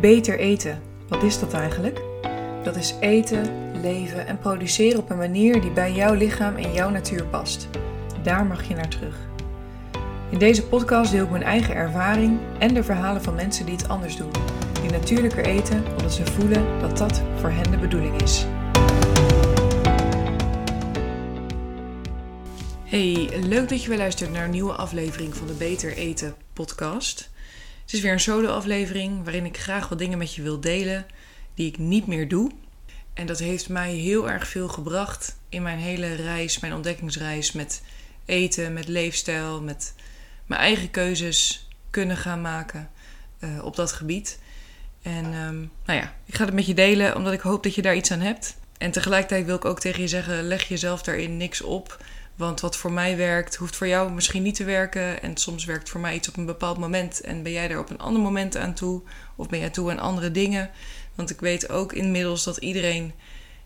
Beter eten, wat is dat eigenlijk? Dat is eten, leven en produceren op een manier die bij jouw lichaam en jouw natuur past. Daar mag je naar terug. In deze podcast deel ik mijn eigen ervaring en de verhalen van mensen die het anders doen. Die natuurlijker eten omdat ze voelen dat dat voor hen de bedoeling is. Hey, leuk dat je weer luistert naar een nieuwe aflevering van de Beter Eten podcast. Het is weer een solo-aflevering waarin ik graag wat dingen met je wil delen die ik niet meer doe. En dat heeft mij heel erg veel gebracht in mijn hele reis, mijn ontdekkingsreis met eten, met leefstijl, met mijn eigen keuzes kunnen gaan maken uh, op dat gebied. En um, nou ja, ik ga het met je delen omdat ik hoop dat je daar iets aan hebt. En tegelijkertijd wil ik ook tegen je zeggen: leg jezelf daarin niks op. Want wat voor mij werkt, hoeft voor jou misschien niet te werken. En soms werkt voor mij iets op een bepaald moment en ben jij daar op een ander moment aan toe. Of ben jij toe aan andere dingen. Want ik weet ook inmiddels dat iedereen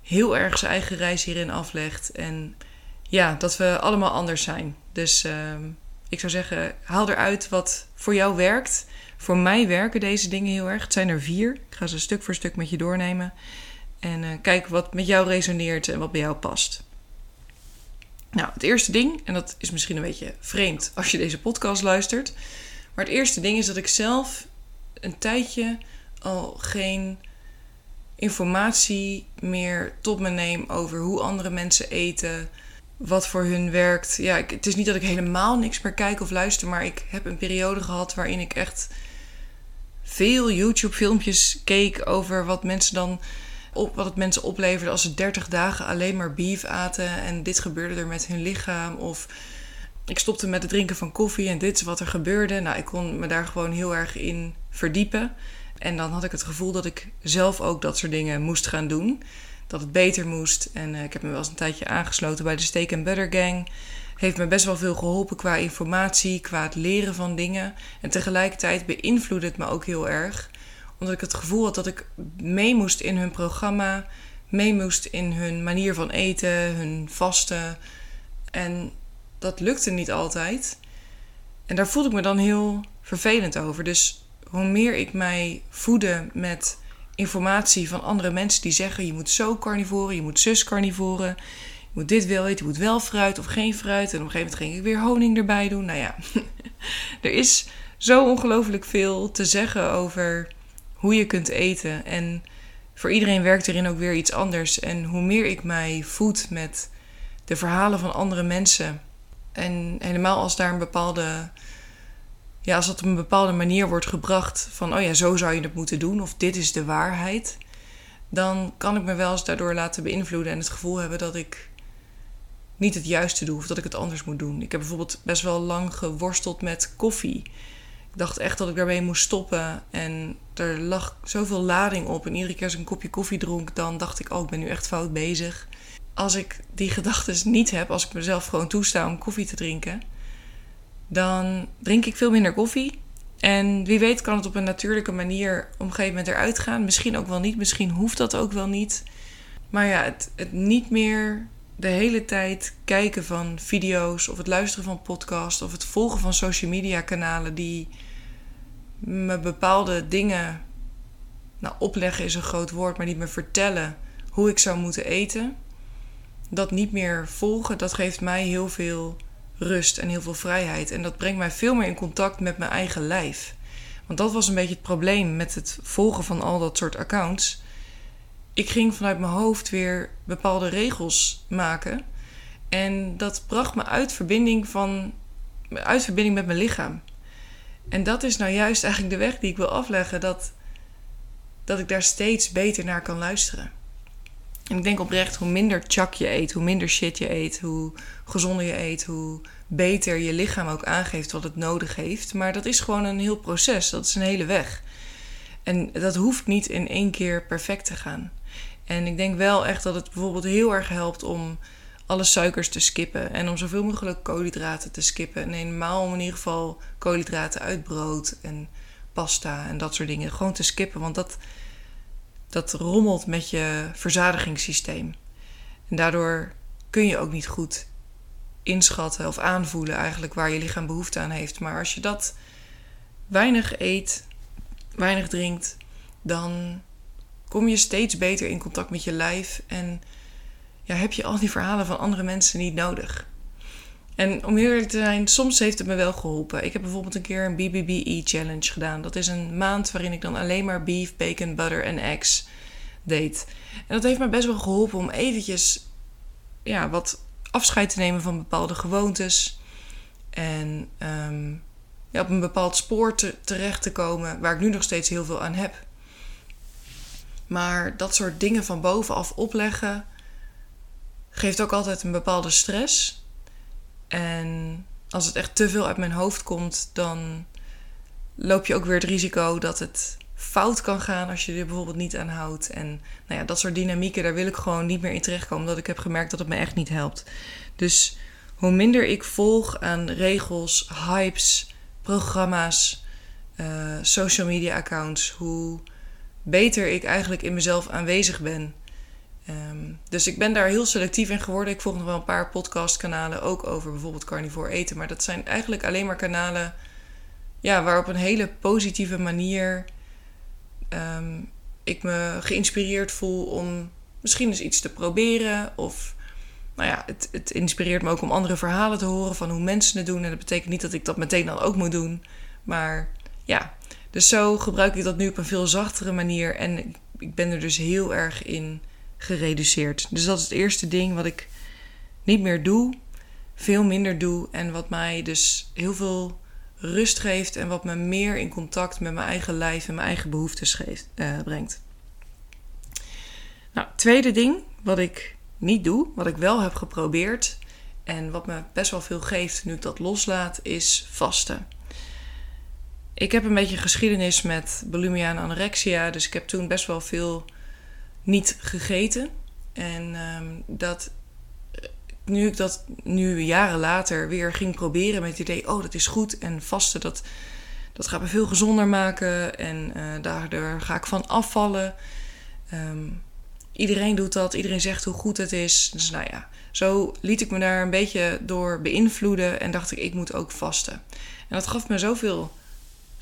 heel erg zijn eigen reis hierin aflegt. En ja, dat we allemaal anders zijn. Dus uh, ik zou zeggen, haal eruit wat voor jou werkt. Voor mij werken deze dingen heel erg. Het zijn er vier. Ik ga ze stuk voor stuk met je doornemen. En uh, kijk wat met jou resoneert en wat bij jou past. Nou, het eerste ding, en dat is misschien een beetje vreemd als je deze podcast luistert. Maar het eerste ding is dat ik zelf een tijdje al geen informatie meer tot me neem over hoe andere mensen eten, wat voor hun werkt. Ja, ik, het is niet dat ik helemaal niks meer kijk of luister, maar ik heb een periode gehad waarin ik echt veel YouTube-filmpjes keek over wat mensen dan op wat het mensen opleverde als ze 30 dagen alleen maar beef aten en dit gebeurde er met hun lichaam. Of ik stopte met het drinken van koffie en dit is wat er gebeurde. Nou, ik kon me daar gewoon heel erg in verdiepen. En dan had ik het gevoel dat ik zelf ook dat soort dingen moest gaan doen. Dat het beter moest. En uh, ik heb me wel eens een tijdje aangesloten bij de Steak and Butter Gang. Heeft me best wel veel geholpen qua informatie, qua het leren van dingen. En tegelijkertijd beïnvloedde het me ook heel erg omdat ik het gevoel had dat ik mee moest in hun programma, mee moest in hun manier van eten, hun vasten. En dat lukte niet altijd. En daar voelde ik me dan heel vervelend over. Dus hoe meer ik mij voedde met informatie van andere mensen die zeggen: je moet zo carnivoren, je moet zus carnivoren, je moet dit wel eten, je moet wel fruit of geen fruit. En op een gegeven moment ging ik weer honing erbij doen. Nou ja, er is zo ongelooflijk veel te zeggen over hoe je kunt eten. En voor iedereen werkt erin ook weer iets anders. En hoe meer ik mij voed met de verhalen van andere mensen. En helemaal als daar een bepaalde. Ja, als dat op een bepaalde manier wordt gebracht van oh ja, zo zou je het moeten doen, of dit is de waarheid. Dan kan ik me wel eens daardoor laten beïnvloeden en het gevoel hebben dat ik niet het juiste doe of dat ik het anders moet doen. Ik heb bijvoorbeeld best wel lang geworsteld met koffie. Ik dacht echt dat ik daarmee moest stoppen. En er lag zoveel lading op. En iedere keer als ik een kopje koffie dronk, dan dacht ik: Oh, ik ben nu echt fout bezig. Als ik die gedachten niet heb, als ik mezelf gewoon toesta om koffie te drinken, dan drink ik veel minder koffie. En wie weet kan het op een natuurlijke manier op een gegeven moment eruit gaan. Misschien ook wel niet, misschien hoeft dat ook wel niet. Maar ja, het, het niet meer de hele tijd kijken van video's of het luisteren van podcasts of het volgen van social media kanalen die me bepaalde dingen, nou opleggen is een groot woord, maar niet me vertellen hoe ik zou moeten eten. Dat niet meer volgen, dat geeft mij heel veel rust en heel veel vrijheid. En dat brengt mij veel meer in contact met mijn eigen lijf. Want dat was een beetje het probleem met het volgen van al dat soort accounts. Ik ging vanuit mijn hoofd weer bepaalde regels maken. En dat bracht me uit verbinding, van, uit verbinding met mijn lichaam. En dat is nou juist eigenlijk de weg die ik wil afleggen. Dat, dat ik daar steeds beter naar kan luisteren. En ik denk oprecht, hoe minder chak je eet, hoe minder shit je eet, hoe gezonder je eet, hoe beter je lichaam ook aangeeft wat het nodig heeft. Maar dat is gewoon een heel proces, dat is een hele weg. En dat hoeft niet in één keer perfect te gaan. En ik denk wel echt dat het bijvoorbeeld heel erg helpt om alle suikers te skippen. En om zoveel mogelijk koolhydraten te skippen. En helemaal om in ieder geval koolhydraten uit brood en pasta en dat soort dingen. Gewoon te skippen, want dat, dat rommelt met je verzadigingssysteem. En daardoor kun je ook niet goed inschatten of aanvoelen eigenlijk waar je lichaam behoefte aan heeft. Maar als je dat weinig eet, weinig drinkt dan kom je steeds beter in contact met je lijf en ja, heb je al die verhalen van andere mensen niet nodig. En om eerlijk te zijn, soms heeft het me wel geholpen. Ik heb bijvoorbeeld een keer een BBBE challenge gedaan. Dat is een maand waarin ik dan alleen maar beef, bacon, butter en eggs deed. En dat heeft me best wel geholpen om eventjes ja, wat afscheid te nemen van bepaalde gewoontes. En ehm, ja, op een bepaald spoor te, terecht te komen waar ik nu nog steeds heel veel aan heb. Maar dat soort dingen van bovenaf opleggen geeft ook altijd een bepaalde stress. En als het echt te veel uit mijn hoofd komt, dan loop je ook weer het risico dat het fout kan gaan als je er bijvoorbeeld niet aan houdt. En nou ja, dat soort dynamieken, daar wil ik gewoon niet meer in terechtkomen, omdat ik heb gemerkt dat het me echt niet helpt. Dus hoe minder ik volg aan regels, hypes, programma's, uh, social media accounts, hoe beter ik eigenlijk in mezelf aanwezig ben. Ehm, dus ik ben daar heel selectief in geworden. Ik volg nog wel een paar podcastkanalen ook over bijvoorbeeld carnivore eten. Maar dat zijn eigenlijk alleen maar kanalen ja, waar op een hele positieve manier Ehm, ik me geïnspireerd voel om misschien eens iets te proberen. Of nou ja, het, het inspireert me ook om andere verhalen te horen van hoe mensen het doen. En dat betekent niet dat ik dat meteen dan ook moet doen. Maar ja, dus zo gebruik ik dat nu op een veel zachtere manier. En ik ben er dus heel erg in gereduceerd. Dus dat is het eerste ding wat ik niet meer doe. Veel minder doe. En wat mij dus heel veel rust geeft en wat me meer in contact met mijn eigen lijf en mijn eigen behoeftes uh, brengt. Nou, tweede ding wat ik niet doe, wat ik wel heb geprobeerd en wat me best wel veel geeft nu ik dat loslaat, is vasten. Ik heb een beetje geschiedenis met bulimia en anorexia, dus ik heb toen best wel veel niet gegeten. En um, dat nu ik dat nu jaren later weer ging proberen met het idee, oh dat is goed en vasten, dat, dat gaat me veel gezonder maken en uh, daardoor ga ik van afvallen. Um, iedereen doet dat, iedereen zegt hoe goed het is. Dus nou ja, zo liet ik me daar een beetje door beïnvloeden en dacht ik, ik moet ook vasten. En dat gaf me zoveel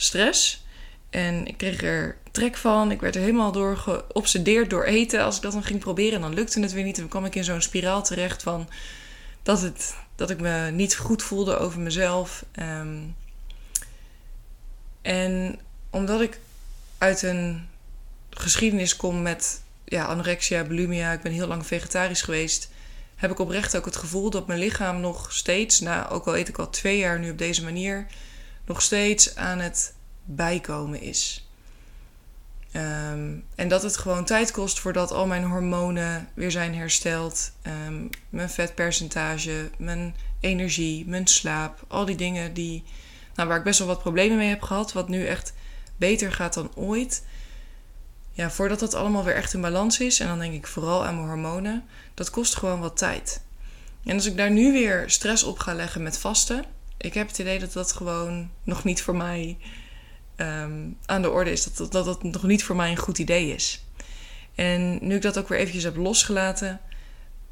stress en ik kreeg er trek van. Ik werd er helemaal door geobsedeerd door eten. Als ik dat dan ging proberen, dan lukte het weer niet. En dan kwam ik in zo'n spiraal terecht van dat, het, dat ik me niet goed voelde over mezelf. Ehm, en omdat ik uit een geschiedenis kom met ja, anorexia, bulimia, ik ben heel lang vegetarisch geweest, heb ik oprecht ook het gevoel dat mijn lichaam nog steeds, nou, ook al eet ik al twee jaar nu op deze manier, nog steeds aan het bijkomen is. Ehm, en dat het gewoon tijd kost voordat al mijn hormonen weer zijn hersteld. Um, mijn vetpercentage, mijn energie, mijn slaap. Al die dingen die, nou, waar ik best wel wat problemen mee heb gehad. Wat nu echt beter gaat dan ooit. Ja, voordat dat allemaal weer echt in balans is. En dan denk ik vooral aan mijn hormonen. Dat kost gewoon wat tijd. En als ik daar nu weer stress op ga leggen met vasten. Ik heb het idee dat dat gewoon nog niet voor mij Ehm, aan de orde is. Dat, dat dat nog niet voor mij een goed idee is. En nu ik dat ook weer eventjes heb losgelaten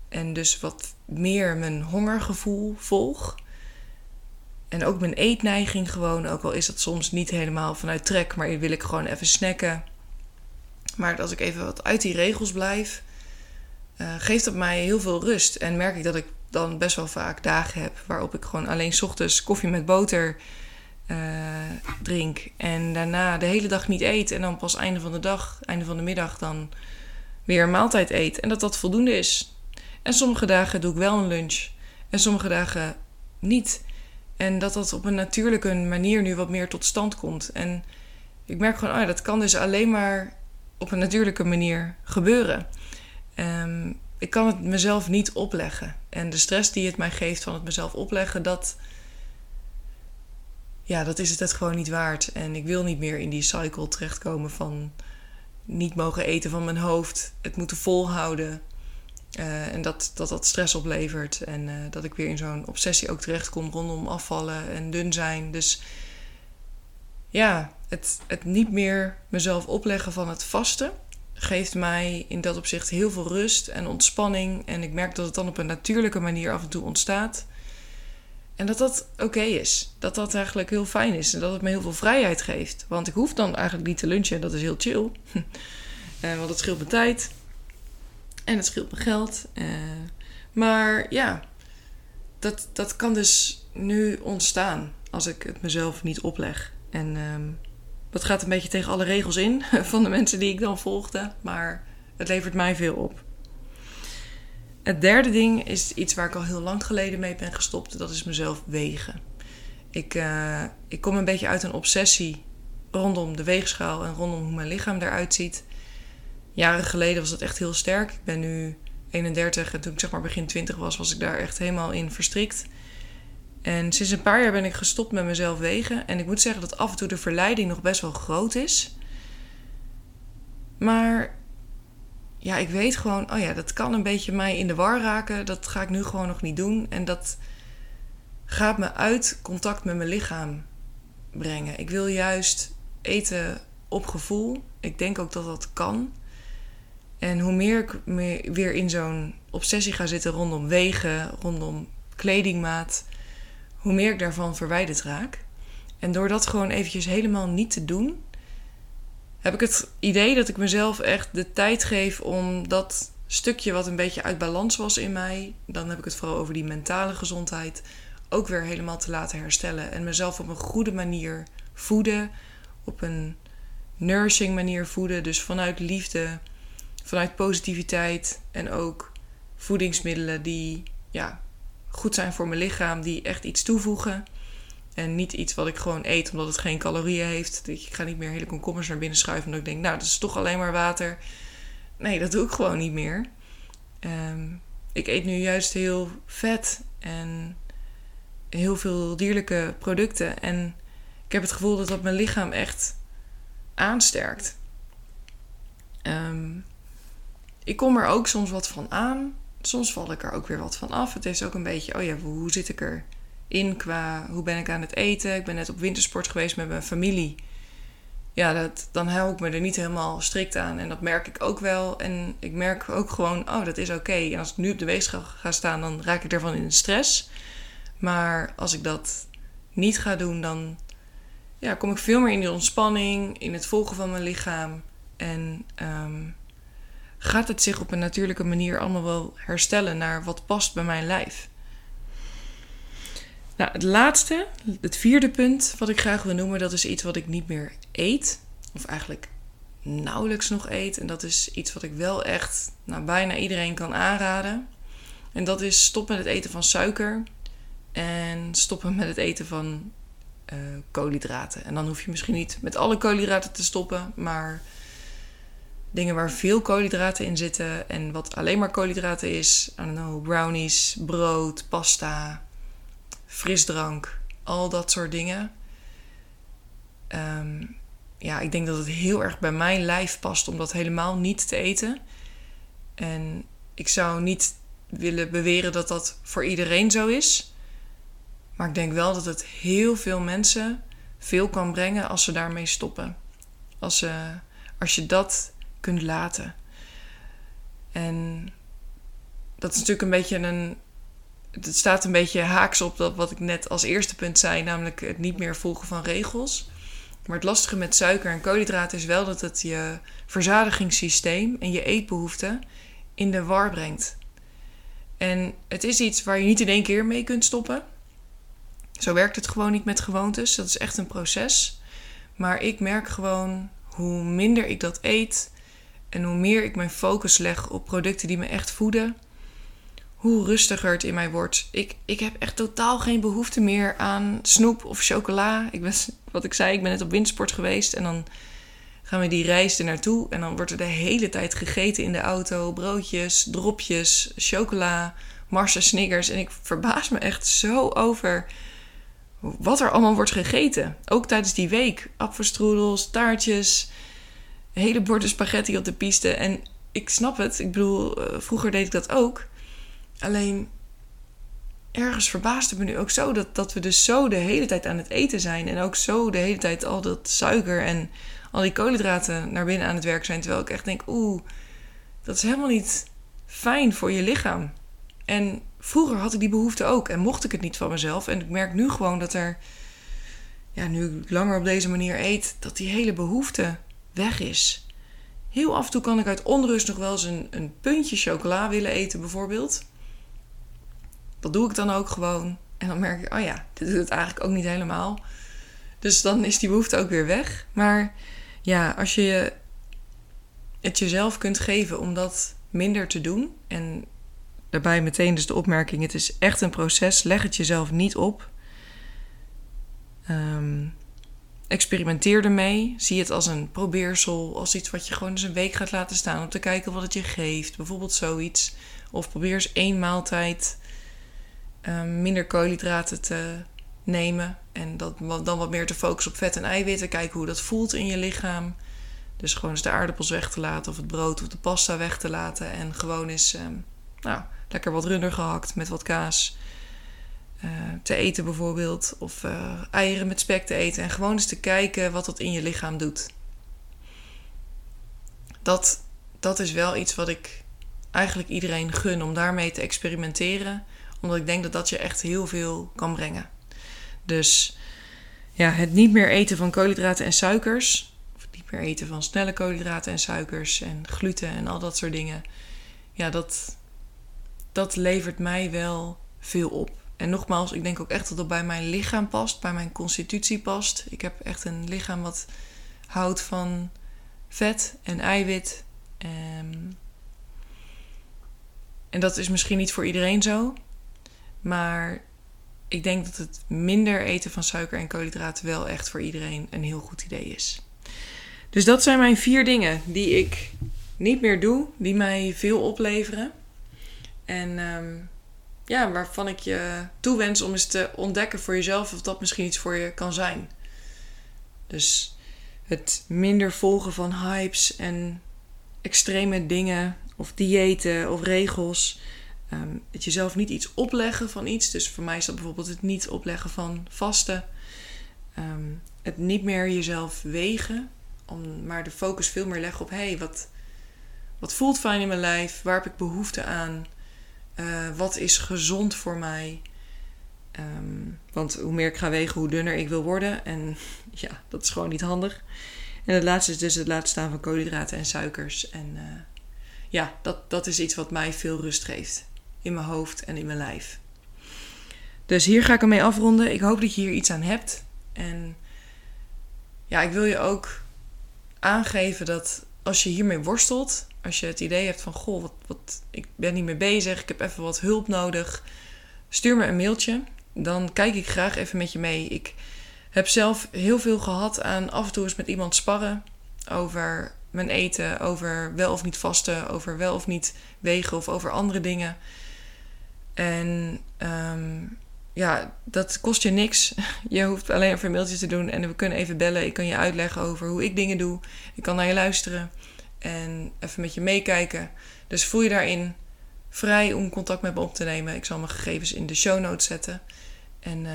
en dus wat meer mijn hongergevoel volg. En ook mijn eetneiging gewoon, ook al is dat soms niet helemaal vanuit trek, maar wil ik gewoon even snacken. Maar als ik even wat uit die regels blijf, uh, geeft dat mij heel veel rust. En merk ik dat ik dan best wel vaak dagen heb waarop ik gewoon alleen ochtends koffie met boter uh, drink. En daarna de hele dag niet eet. En dan pas einde van de dag, einde van de middag dan weer een maaltijd eet. En dat dat voldoende is. En sommige dagen doe ik wel een lunch. En sommige dagen niet. En dat dat op een natuurlijke manier nu wat meer tot stand komt. En ik merk gewoon, oh dat kan dus alleen maar op een natuurlijke manier gebeuren. Um, ik kan het mezelf niet opleggen. En de stress die het mij geeft van het mezelf opleggen, dat, ja, dat is het gewoon niet waard. En ik wil niet meer in die cycle terechtkomen van niet mogen eten van mijn hoofd, het moeten volhouden. Uh, en dat, dat dat stress oplevert. En uh, dat ik weer in zo'n obsessie ook terechtkom rondom afvallen en dun zijn. Dus ja, het, het niet meer mezelf opleggen van het vasten geeft mij in dat opzicht heel veel rust en ontspanning. En ik merk dat het dan op een natuurlijke manier af en toe ontstaat. En dat dat oké is. Dat dat eigenlijk heel fijn is. En dat het me heel veel vrijheid geeft. Want ik hoef dan eigenlijk niet te lunchen. En dat is heel chill. uh, want het scheelt mijn tijd. En het scheelt mijn geld. Uh, maar ja, dat, dat kan dus nu ontstaan. Als ik het mezelf niet opleg. En um, dat gaat een beetje tegen alle regels in. Van de mensen die ik dan volgde. Maar het levert mij veel op. Het derde ding is iets waar ik al heel lang geleden mee ben gestopt. Dat is mezelf wegen. Ik, uh, ik kom een beetje uit een obsessie rondom de weegschaal en rondom hoe mijn lichaam eruit ziet. Jaren geleden was dat echt heel sterk. Ik ben nu 31 en toen ik zeg maar begin 20 was, was ik daar echt helemaal in verstrikt. En sinds een paar jaar ben ik gestopt met mezelf wegen. En ik moet zeggen dat af en toe de verleiding nog best wel groot is. Maar ja, ik weet gewoon, oh ja, dat kan een beetje mij in de war raken. Dat ga ik nu gewoon nog niet doen. En dat gaat me uit contact met mijn lichaam brengen. Ik wil juist eten op gevoel. Ik denk ook dat dat kan. En hoe meer ik weer in zo'n obsessie ga zitten rondom wegen, rondom kledingmaat, hoe meer ik daarvan verwijderd raak. En door dat gewoon eventjes helemaal niet te doen, heb ik het idee dat ik mezelf echt de tijd geef om dat stukje wat een beetje uit balans was in mij, dan heb ik het vooral over die mentale gezondheid, ook weer helemaal te laten herstellen. En mezelf op een goede manier voeden, op een nourishing manier voeden. Dus vanuit liefde, vanuit positiviteit en ook voedingsmiddelen die ja, goed zijn voor mijn lichaam, die echt iets toevoegen. En niet iets wat ik gewoon eet omdat het geen calorieën heeft. Ik ga niet meer hele komkommers naar binnen schuiven omdat ik denk, nou, dat is toch alleen maar water. Nee, dat doe ik gewoon niet meer. Um, ik eet nu juist heel vet en heel veel dierlijke producten. En ik heb het gevoel dat dat mijn lichaam echt aansterkt. Um, ik kom er ook soms wat van aan. Soms val ik er ook weer wat van af. Het is ook een beetje, oh ja, hoe zit ik er in qua hoe ben ik aan het eten. Ik ben net op wintersport geweest met mijn familie. Ja, dat, dan hou ik me er niet helemaal strikt aan. En dat merk ik ook wel. En ik merk ook gewoon, oh, dat is oké. En als ik nu op de weegschaal ga staan, dan raak ik ervan in stress. Maar als ik dat niet ga doen, dan ja, kom ik veel meer in die ontspanning, in het volgen van mijn lichaam. En um, gaat het zich op een natuurlijke manier allemaal wel herstellen naar wat past bij mijn lijf. Nou, het laatste, het vierde punt wat ik graag wil noemen, dat is iets wat ik niet meer eet. Of eigenlijk nauwelijks nog eet. En dat is iets wat ik wel echt nou, bijna iedereen kan aanraden. En dat is stop met het eten van suiker. En stoppen met het eten van uh, koolhydraten. En dan hoef je misschien niet met alle koolhydraten te stoppen. Maar dingen waar veel koolhydraten in zitten. En wat alleen maar koolhydraten is. I don't know, brownies, brood, pasta, frisdrank, al dat soort dingen. Um, ja, ik denk dat het heel erg bij mijn lijf past om dat helemaal niet te eten. En ik zou niet willen beweren dat dat voor iedereen zo is. Maar ik denk wel dat het heel veel mensen veel kan brengen als ze daarmee stoppen. Als, als je dat kunt laten. En dat is natuurlijk een beetje een het staat een beetje haaks op dat wat ik net als eerste punt zei, namelijk het niet meer volgen van regels. Maar het lastige met suiker en koolhydraten is wel dat het je verzadigingssysteem en je eetbehoeften in de war brengt. En het is iets waar je niet in één keer mee kunt stoppen. Zo werkt het gewoon niet met gewoontes. Dat is echt een proces. Maar ik merk gewoon hoe minder ik dat eet en hoe meer ik mijn focus leg op producten die me echt voeden hoe rustiger het in mij wordt. Ik, ik heb echt totaal geen behoefte meer aan snoep of chocola. Ik ben, wat ik zei, ik ben net op windsport geweest en dan gaan we die reis er naartoe. En dan wordt er de hele tijd gegeten in de auto. Broodjes, dropjes, chocola, Mars Snickers. En ik verbaas me echt zo over wat er allemaal wordt gegeten. Ook tijdens die week. Apfelstroedels, taartjes, hele borden spaghetti op de piste. En ik snap het. Ik bedoel, eh, vroeger deed ik dat ook. Alleen ergens verbaasde me nu ook zo dat, dat we dus zo de hele tijd aan het eten zijn. En ook zo de hele tijd al dat suiker en al die koolhydraten naar binnen aan het werk zijn. Terwijl ik echt denk, oeh, dat is helemaal niet fijn voor je lichaam. En vroeger had ik die behoefte ook en mocht ik het niet van mezelf. En ik merk nu gewoon dat er, ja, nu ik langer op deze manier eet, dat die hele behoefte weg is. Heel af en toe kan ik uit onrust nog wel eens een, een puntje chocola willen eten, bijvoorbeeld. Dat doe ik dan ook gewoon. En dan merk ik, oh ja, dit doet het eigenlijk ook niet helemaal. Dus dan is die behoefte ook weer weg. Maar ja, als je het jezelf kunt geven om dat minder te doen. En daarbij meteen dus de opmerking: het is echt een proces. Leg het jezelf niet op. Ehm, experimenteer ermee. Zie het als een probeersel, als iets wat je gewoon eens een week gaat laten staan om te kijken wat het je geeft. Bijvoorbeeld zoiets. Of probeer eens één maaltijd um, minder koolhydraten te nemen. En dat, dan wat meer te focussen op vet en eiwitten. Kijken hoe dat voelt in je lichaam. Dus gewoon eens de aardappels weg te laten, of het brood of de pasta weg te laten. En gewoon eens um, nou, lekker wat runder gehakt met wat kaas uh, te eten, bijvoorbeeld. Of uh, eieren met spek te eten. En gewoon eens te kijken wat dat in je lichaam doet. Dat, dat is wel iets wat ik eigenlijk iedereen gun om daarmee te experimenteren. Omdat ik denk dat dat je echt heel veel kan brengen. Dus ja, het niet meer eten van koolhydraten en suikers. Of niet meer eten van snelle koolhydraten en suikers en gluten en al dat soort dingen. Ja, dat, dat levert mij wel veel op. En nogmaals, ik denk ook echt dat dat bij mijn lichaam past, bij mijn constitutie past. Ik heb echt een lichaam wat houdt van vet en eiwit. Um, en dat is misschien niet voor iedereen zo. Maar ik denk dat het minder eten van suiker en koolhydraten wel echt voor iedereen een heel goed idee is. Dus dat zijn mijn vier dingen die ik niet meer doe, die mij veel opleveren. En um, ja, waarvan ik je toewens om eens te ontdekken voor jezelf of dat misschien iets voor je kan zijn. Dus het minder volgen van hypes en extreme dingen of diëten of regels. Um, het jezelf niet iets opleggen van iets. Dus voor mij is dat bijvoorbeeld het niet opleggen van vasten. Um, het niet meer jezelf wegen. Om, maar de focus veel meer leggen op: hé, hey, wat, wat voelt fijn in mijn lijf? Waar heb ik behoefte aan? Uh, wat is gezond voor mij? Um, want hoe meer ik ga wegen, hoe dunner ik wil worden. En ja, dat is gewoon niet handig. En het laatste is dus het laten staan van koolhydraten en suikers. En uh, ja, dat, dat is iets wat mij veel rust geeft in mijn hoofd en in mijn lijf. Dus hier ga ik ermee afronden. Ik hoop dat je hier iets aan hebt. En ja, ik wil je ook aangeven dat als je hiermee worstelt, als je het idee hebt van goh, wat, wat, ik ben niet meer bezig, ik heb even wat hulp nodig, stuur me een mailtje. Dan kijk ik graag even met je mee. Ik heb zelf heel veel gehad aan af en toe eens met iemand sparren over mijn eten, over wel of niet vasten, over wel of niet wegen of over andere dingen. En um, ja, dat kost je niks. Je hoeft alleen even mailtjes te doen en we kunnen even bellen. Ik kan je uitleggen over hoe ik dingen doe. Ik kan naar je luisteren en even met je meekijken. Dus voel je daarin vrij om contact met me op te nemen. Ik zal mijn gegevens in de show notes zetten. En uh,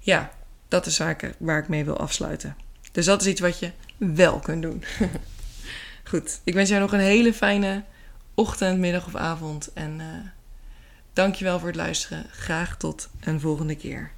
ja, dat is zaken waar ik mee wil afsluiten. Dus dat is iets wat je wel kunt doen. Goed, ik wens jou nog een hele fijne ochtend, middag of avond. En uh, Dankjewel voor het luisteren. Graag tot een volgende keer.